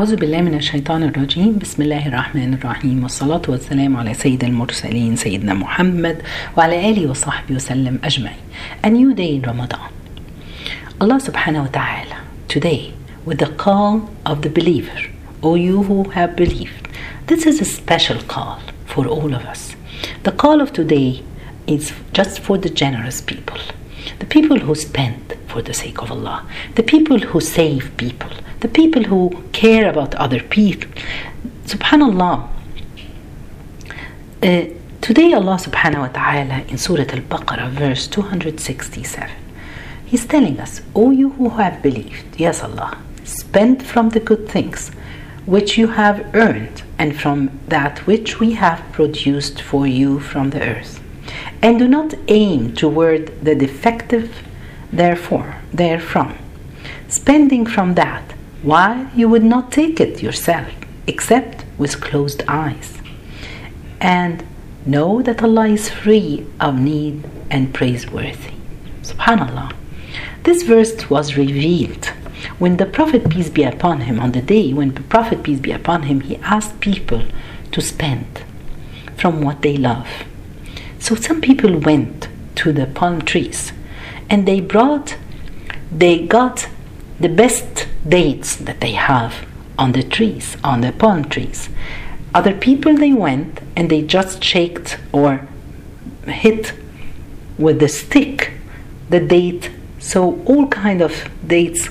أعوذ بالله من الشيطان الرجيم بسم الله الرحمن الرحيم والصلاة والسلام على سيد المرسلين سيدنا محمد وعلى آله وصحبه وسلم أجمعين A new day in Ramadan Allah subhanahu wa ta'ala today with the call of the believer O you who have believed This is a special call for all of us The call of today is just for the generous people the people who spend for the sake of Allah, the people who save people, the people who care about other people. Subhanallah. Uh, today, Allah subhanahu wa ta'ala in Surah Al Baqarah, verse 267, He's telling us, O you who have believed, yes, Allah, spend from the good things which you have earned and from that which we have produced for you from the earth and do not aim toward the defective therefore therefrom spending from that while you would not take it yourself except with closed eyes. And know that Allah is free of need and praiseworthy. Subhanallah. This verse was revealed when the prophet peace be upon him on the day when the prophet peace be upon him he asked people to spend from what they love. So some people went to the palm trees and they brought, they got the best dates that they have on the trees, on the palm trees. Other people they went and they just shaked or hit with the stick the date. So all kind of dates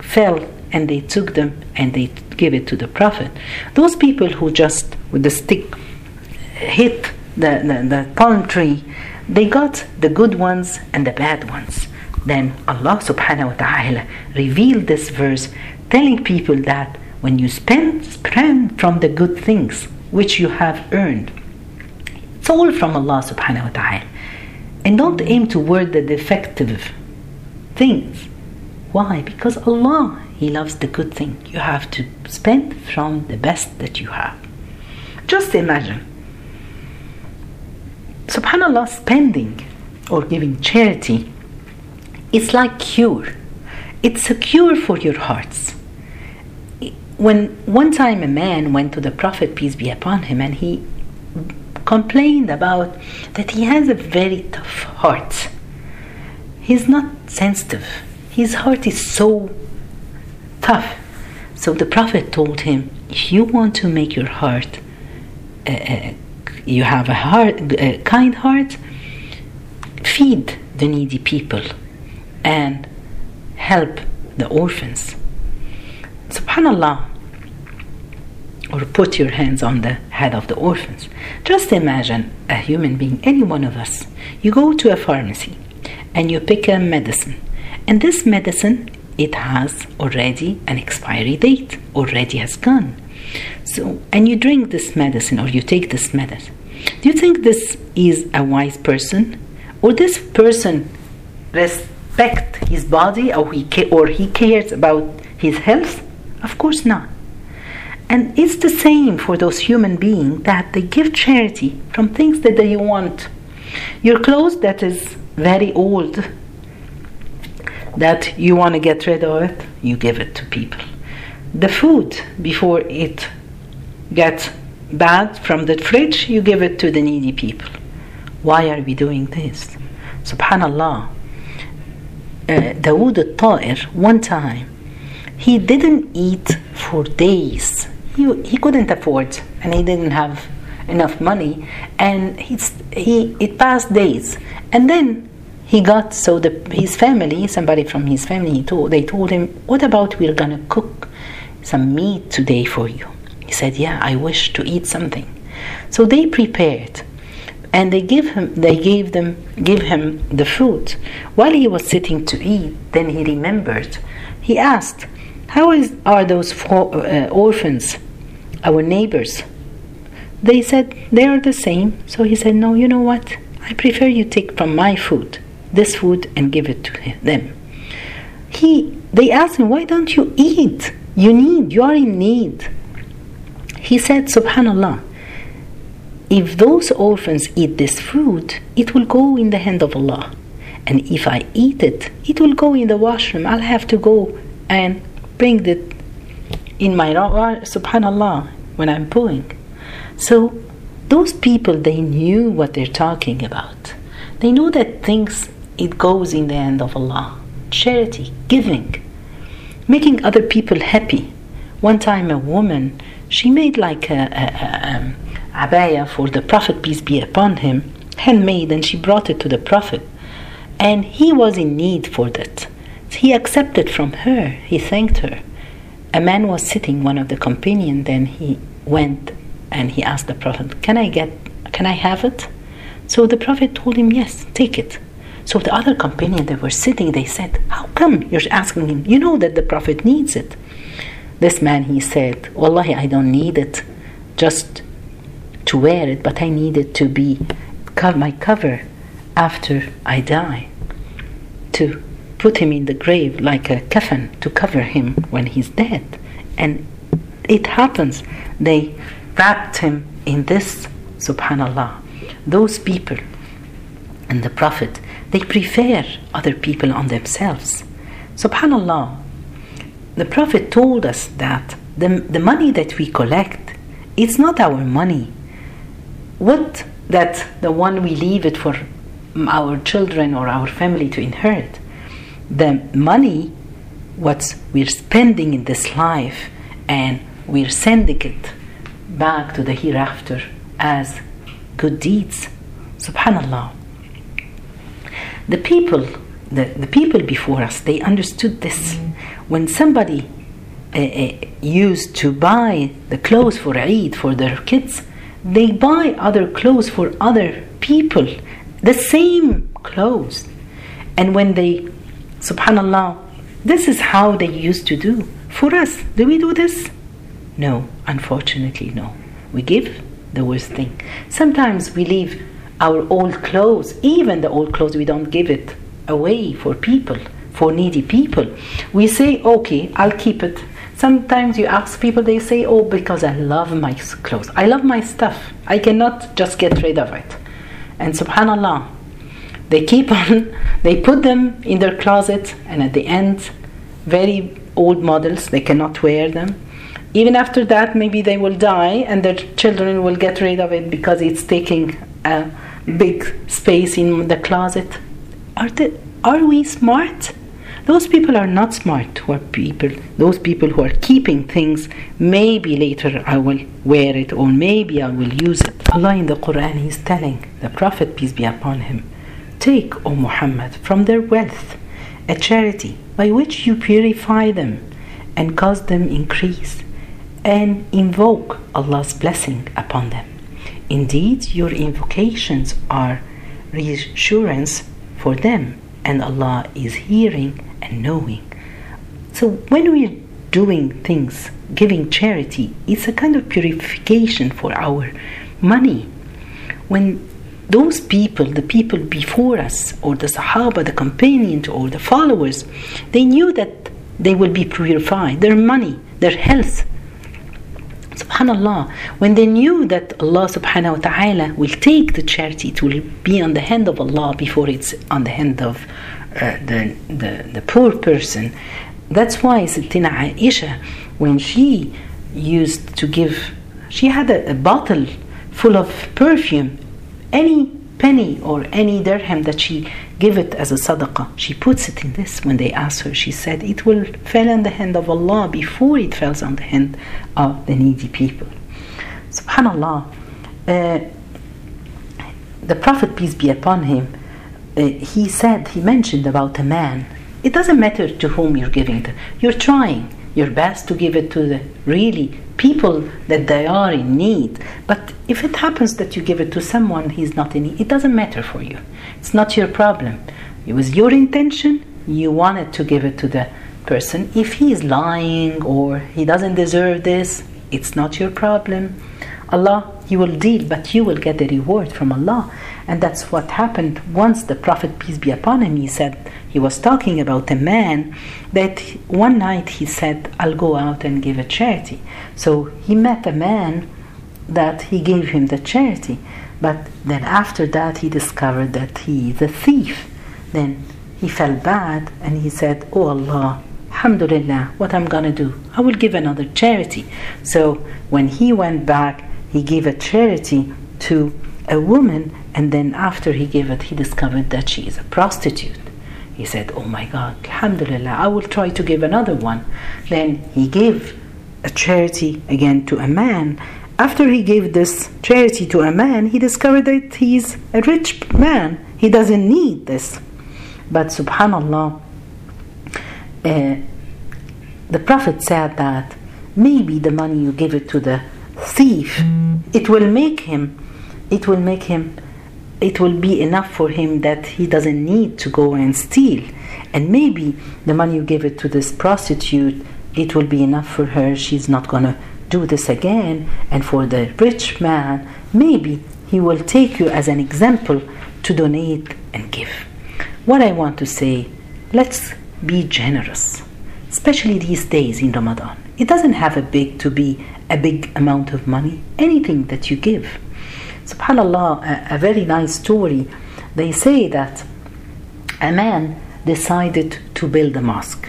fell and they took them and they gave it to the prophet. Those people who just with the stick hit the, the, the palm tree, they got the good ones and the bad ones. Then Allah subhanahu wa ta'ala revealed this verse telling people that when you spend, spend from the good things which you have earned, it's all from Allah subhanahu wa ta'ala. And don't aim toward the defective things. Why? Because Allah, He loves the good thing. You have to spend from the best that you have. Just imagine subhanallah spending or giving charity it's like cure. It's a cure for your hearts. When one time a man went to the prophet peace be upon him and he complained about that he has a very tough heart. He's not sensitive. His heart is so tough. So the prophet told him if you want to make your heart uh, uh, you have a heart, a kind heart, feed the needy people and help the orphans. Subhanallah. Or put your hands on the head of the orphans. Just imagine a human being, any one of us. You go to a pharmacy and you pick a medicine, and this medicine it has already an expiry date, already has gone. So, and you drink this medicine or you take this medicine. Do you think this is a wise person? Or this person respect his body or he, or he cares about his health? Of course not. And it's the same for those human beings that they give charity from things that they want. Your clothes that is very old, that you want to get rid of it, you give it to people. The food before it gets bad from the fridge, you give it to the needy people. Why are we doing this? Subhanallah. Uh, Dawood al-Ta'ir, one time, he didn't eat for days. He, he couldn't afford and he didn't have enough money and he's, he it passed days and then he got so the his family somebody from his family told they told him what about we're gonna cook some meat today for you he said, "Yeah, I wish to eat something." So they prepared, and they give him, they gave them, give him the food. While he was sitting to eat, then he remembered. He asked, "How is are those four, uh, orphans, our neighbors?" They said they are the same. So he said, "No, you know what? I prefer you take from my food, this food, and give it to them." He, they asked him, "Why don't you eat? You need. You are in need." He said, Subhanallah, if those orphans eat this fruit, it will go in the hand of Allah. And if I eat it, it will go in the washroom. I'll have to go and bring it in my subhanallah when I'm pooing. So those people they knew what they're talking about. They know that things it goes in the hand of Allah. Charity, giving, making other people happy. One time a woman she made like a, a, a um, abaya for the Prophet peace be upon him, handmade, and she brought it to the Prophet. And he was in need for that. He accepted from her. He thanked her. A man was sitting, one of the companions. Then he went and he asked the Prophet, "Can I get? Can I have it?" So the Prophet told him, "Yes, take it." So the other companion that were sitting, they said, "How come you're asking him? You know that the Prophet needs it." This man, he said, "Wallahi, I don't need it, just to wear it, but I need it to be my cover after I die." To put him in the grave like a coffin to cover him when he's dead. And it happens, they wrapped him in this, subhanallah. Those people and the Prophet, they prefer other people on themselves. Subhanallah, the Prophet told us that the, the money that we collect, it's not our money. What that the one we leave it for our children or our family to inherit the money what we're spending in this life and we're sending it back to the hereafter as good deeds. Subhanallah. The people the, the people before us they understood this. When somebody uh, used to buy the clothes for Eid for their kids they buy other clothes for other people the same clothes and when they Subhanallah, this is how they used to do. For us, do we do this? No, unfortunately, no. We give the worst thing. Sometimes we leave our old clothes, even the old clothes, we don't give it away for people, for needy people. We say, okay, I'll keep it. Sometimes you ask people, they say, oh, because I love my clothes. I love my stuff. I cannot just get rid of it. And subhanAllah, they keep on, they put them in their closet, and at the end, very old models, they cannot wear them. Even after that, maybe they will die, and their children will get rid of it because it's taking a big space in the closet. Are, they, are we smart? Those people are not smart who are people, those people who are keeping things, maybe later I will wear it or maybe I will use it. Allah in the Quran is telling the Prophet, peace be upon him, Take, O Muhammad, from their wealth a charity by which you purify them and cause them increase and invoke Allah's blessing upon them. Indeed, your invocations are reassurance for them, and Allah is hearing and knowing. So, when we're doing things, giving charity, it's a kind of purification for our money. When those people, the people before us, or the Sahaba, the companions, or the followers, they knew that they will be purified, their money, their health. Subhanallah, when they knew that Allah subhanahu wa ta'ala will take the charity, it will be on the hand of Allah before it's on the hand of uh, the, the, the poor person. That's why Sittina Aisha, when she used to give, she had a, a bottle full of perfume any penny or any dirham that she give it as a sadaqah, she puts it in this. When they ask her, she said, it will fall in the hand of Allah before it falls on the hand of the needy people. Subhanallah. Uh, the Prophet, peace be upon him, uh, he said, he mentioned about a man. It doesn't matter to whom you're giving it. You're trying your best to give it to the really people that they are in need. But if it happens that you give it to someone he's not in need, it doesn't matter for you. It's not your problem. It was your intention. You wanted to give it to the person. If he is lying or he doesn't deserve this, it's not your problem. Allah, you will deal, but you will get the reward from Allah. And that's what happened once the Prophet, peace be upon him, he said, he was talking about a man that one night he said, I'll go out and give a charity. So he met a man that he gave him the charity. But then after that, he discovered that he is a thief. Then he felt bad and he said, Oh Allah, Alhamdulillah, what I'm gonna do? I will give another charity. So when he went back, he gave a charity to a woman, and then after he gave it, he discovered that she is a prostitute. He said, Oh my God, Alhamdulillah, I will try to give another one. Then he gave a charity again to a man. After he gave this charity to a man, he discovered that he's a rich man. He doesn't need this. But subhanAllah, uh, the Prophet said that maybe the money you give it to the thief, it will make him, it will make him, it will be enough for him that he doesn't need to go and steal. And maybe the money you give it to this prostitute, it will be enough for her. She's not gonna do this again. And for the rich man, maybe he will take you as an example to donate and give. What I want to say, let's be generous, especially these days in Ramadan. It doesn't have a big to be a big amount of money. Anything that you give. Subhanallah, a, a very nice story. They say that a man decided to build a mosque.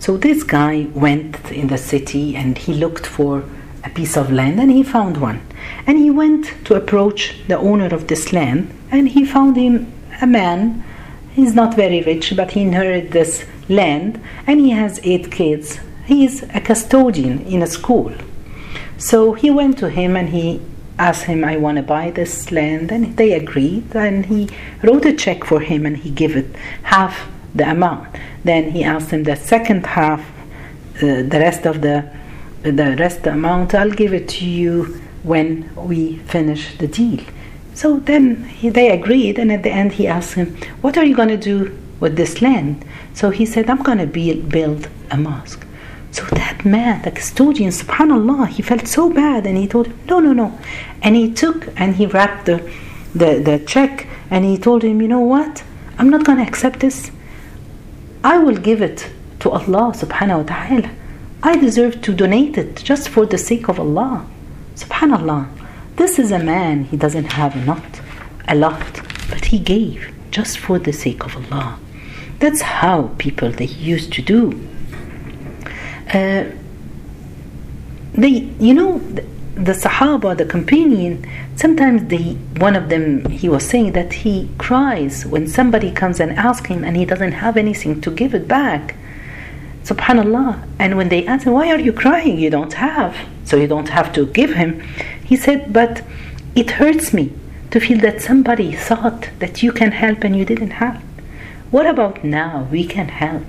So this guy went in the city and he looked for a piece of land and he found one. And he went to approach the owner of this land and he found him a man. He's not very rich, but he inherited this land and he has eight kids. He's a custodian in a school. So he went to him and he asked him, I want to buy this land. And they agreed. And he wrote a check for him and he gave it half the amount. Then he asked him the second half, uh, the rest of the the rest amount, I'll give it to you when we finish the deal. So then he, they agreed, and at the end he asked him, What are you going to do with this land? So he said, I'm going to build a mosque. So that man, the custodian, subhanAllah, he felt so bad and he told him, No, no, no. And he took and he wrapped the, the, the check and he told him, You know what? I'm not going to accept this. I will give it to Allah subhanahu wa ta'ala. I deserve to donate it just for the sake of Allah. Subhanallah. This is a man, he doesn't have a a lot, but he gave just for the sake of Allah. That's how people they used to do. Uh, they, you know, the, the Sahaba, the companion, sometimes they, one of them, he was saying that he cries when somebody comes and asks him and he doesn't have anything to give it back. Subhanallah. And when they asked him, Why are you crying? You don't have. So you don't have to give him. He said, But it hurts me to feel that somebody thought that you can help and you didn't help. What about now? We can help.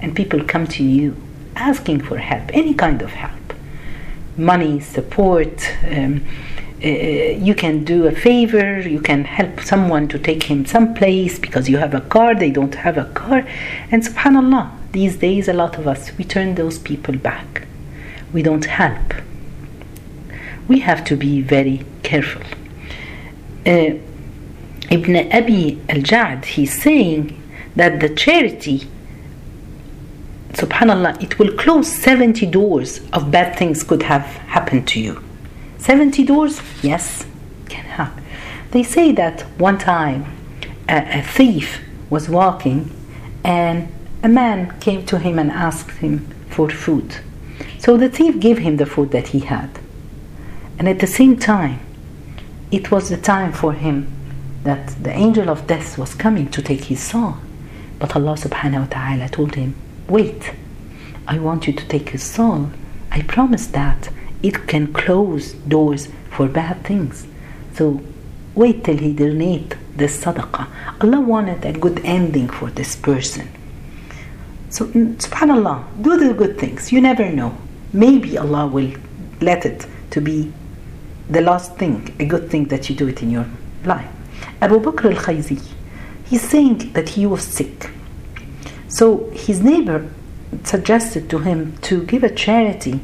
And people come to you asking for help, any kind of help money, support. Um, uh, you can do a favor, you can help someone to take him someplace because you have a car, they don't have a car. And subhanAllah, these days, a lot of us, we turn those people back. We don't help. We have to be very careful. Uh, Ibn Abi al Jad, he's saying that the charity subhanallah it will close 70 doors of bad things could have happened to you. 70 doors yes can happen. They say that one time a, a thief was walking and a man came to him and asked him for food. So the thief gave him the food that he had. And at the same time it was the time for him that the angel of death was coming to take his soul. But allah subhanahu wa ta'ala told him wait, I want you to take his soul. I promise that it can close doors for bad things. So wait till he donate the sadaqah. Allah wanted a good ending for this person. So subhanallah, do the good things. You never know. Maybe Allah will let it to be the last thing, a good thing that you do it in your life. Abu Bakr al-Khayzi, he's saying that he was sick so his neighbor suggested to him to give a charity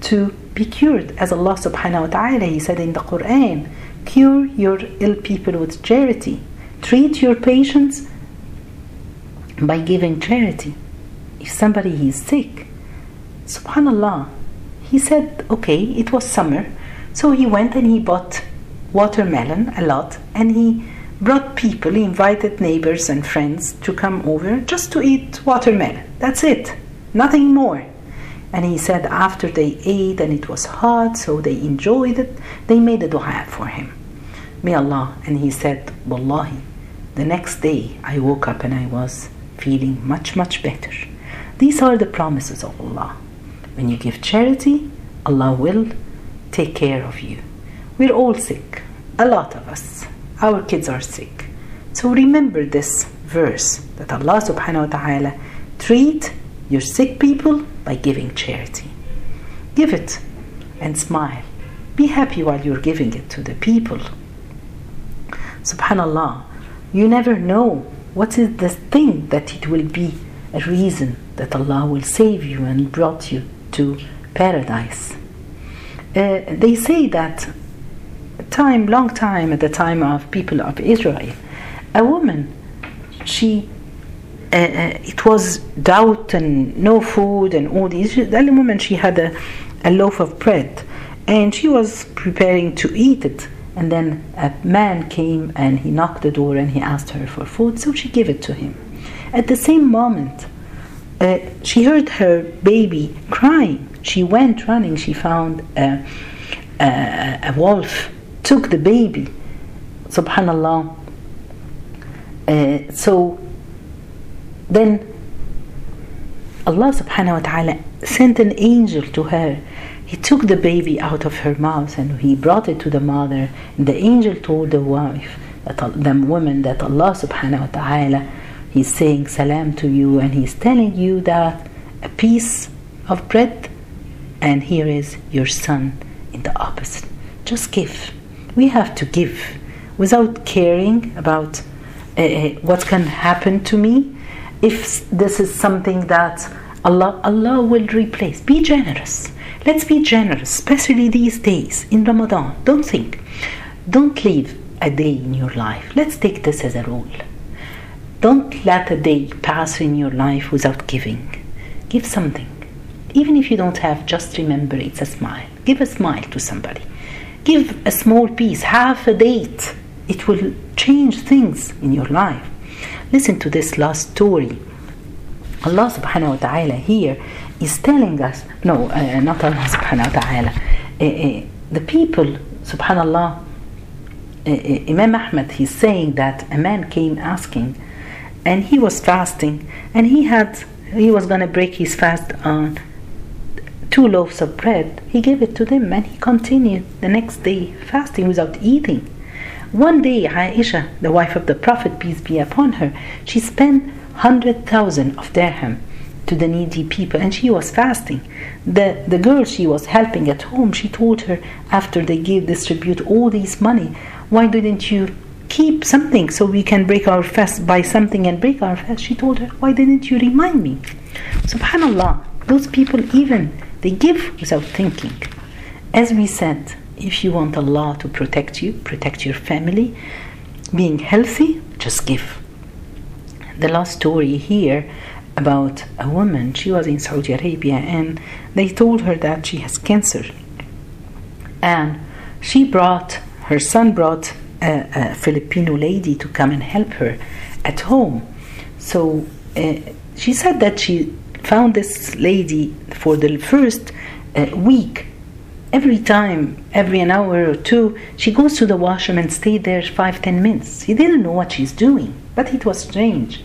to be cured. As Allah subhanahu wa ta'ala, He said in the Quran, cure your ill people with charity. Treat your patients by giving charity. If somebody is sick, subhanallah, he said, okay, it was summer. So he went and he bought watermelon a lot and he brought people, invited neighbors and friends to come over just to eat watermelon. That's it. nothing more. And he said after they ate and it was hot, so they enjoyed it, they made a dua for him. May Allah. And he said, Wallahi, the next day I woke up and I was feeling much, much better. These are the promises of Allah. When you give charity, Allah will take care of you. We're all sick, a lot of us. Our kids are sick. So remember this verse that Allah subhanahu wa ta'ala treat your sick people by giving charity. Give it and smile. Be happy while you're giving it to the people. Subhanallah, you never know what is the thing that it will be a reason that Allah will save you and brought you to paradise. Uh, they say that time, long time at the time of people of Israel, a woman, she uh, uh, it was doubt and no food and all these. The only woman she had a, a loaf of bread, and she was preparing to eat it. And then a man came and he knocked the door and he asked her for food, so she gave it to him. At the same moment, uh, she heard her baby crying. She went running. She found a, a, a wolf, took the baby. Subhanallah. Uh, so then Allah subhanahu wa ta'ala sent an angel to her. He took the baby out of her mouth and he brought it to the mother. And the angel told the wife, that, the woman, that Allah subhanahu wa ta'ala, He's saying salam to you and He's telling you that a piece of bread and here is your son in the opposite. Just give. We have to give without caring about uh, what can happen to me if this is something that Allah Allah will replace. Be generous. Let's be generous, especially these days in Ramadan. Don't think. Don't leave a day in your life. Let's take this as a rule. Don't let a day pass in your life without giving. Give something. Even if you don't have, just remember it's a smile. Give a smile to somebody. Give a small piece, half a date. It will change things in your life. Listen to this last story. Allah subhanahu wa ta'ala here is telling us, no, uh, not Allah subhanahu wa ta'ala, uh, uh, the people, subhanallah, uh, uh, Imam Ahmad, he's saying that a man came asking, and he was fasting, and he had, he was going to break his fast on two loaves of bread. He gave it to them, and he continued the next day fasting without eating. One day, Aisha, the wife of the Prophet, peace be upon her, she spent 100,000 of dirham to the needy people and she was fasting. The, the girl she was helping at home, she told her after they gave distribute all this money, why didn't you keep something so we can break our fast, buy something and break our fast? She told her, why didn't you remind me? Subhanallah, those people even, they give without thinking. As we said, if you want Allah to protect you, protect your family, being healthy, just give. The last story here about a woman, she was in Saudi Arabia and they told her that she has cancer. And she brought, her son brought a, a Filipino lady to come and help her at home. So uh, she said that she found this lady for the first uh, week every time, every an hour or two, she goes to the washroom and stay there five, ten minutes. He didn't know what she's doing, but it was strange.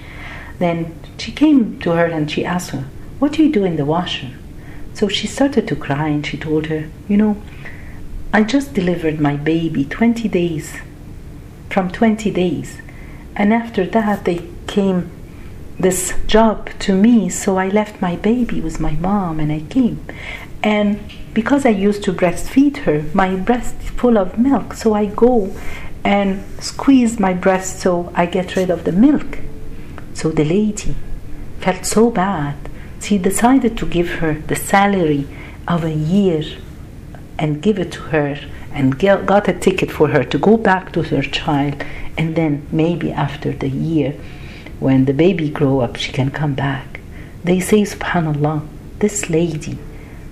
Then she came to her and she asked her, What do you do in the washroom? So she started to cry and she told her, You know, I just delivered my baby 20 days, from 20 days. And after that, they came this job to me, so I left my baby with my mom and I came. And because I used to breastfeed her, my breast is full of milk, so I go and squeeze my breast so I get rid of the milk. So the lady felt so bad, she decided to give her the salary of a year and give it to her and get, got a ticket for her to go back to her child and then maybe after the year when the baby grow up she can come back they say subhanallah this lady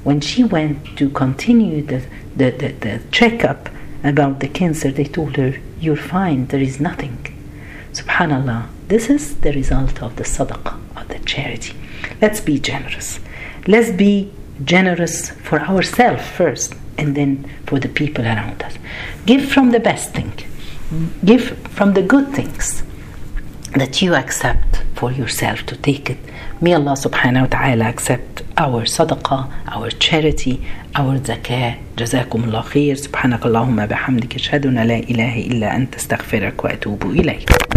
when she went to continue the, the, the, the checkup about the cancer, they told her, You're fine, there is nothing. Subhanallah, this is the result of the sadaqah, of the charity. Let's be generous. Let's be generous for ourselves first and then for the people around us. Give from the best thing. Give from the good things that you accept for yourself to take it. May Allah subhanahu wa ta'ala accept our sadaqah, our charity, our zakah. جزاكم الله خير سبحانك اللهم بحمدك اشهد ان لا اله الا انت استغفرك واتوب اليك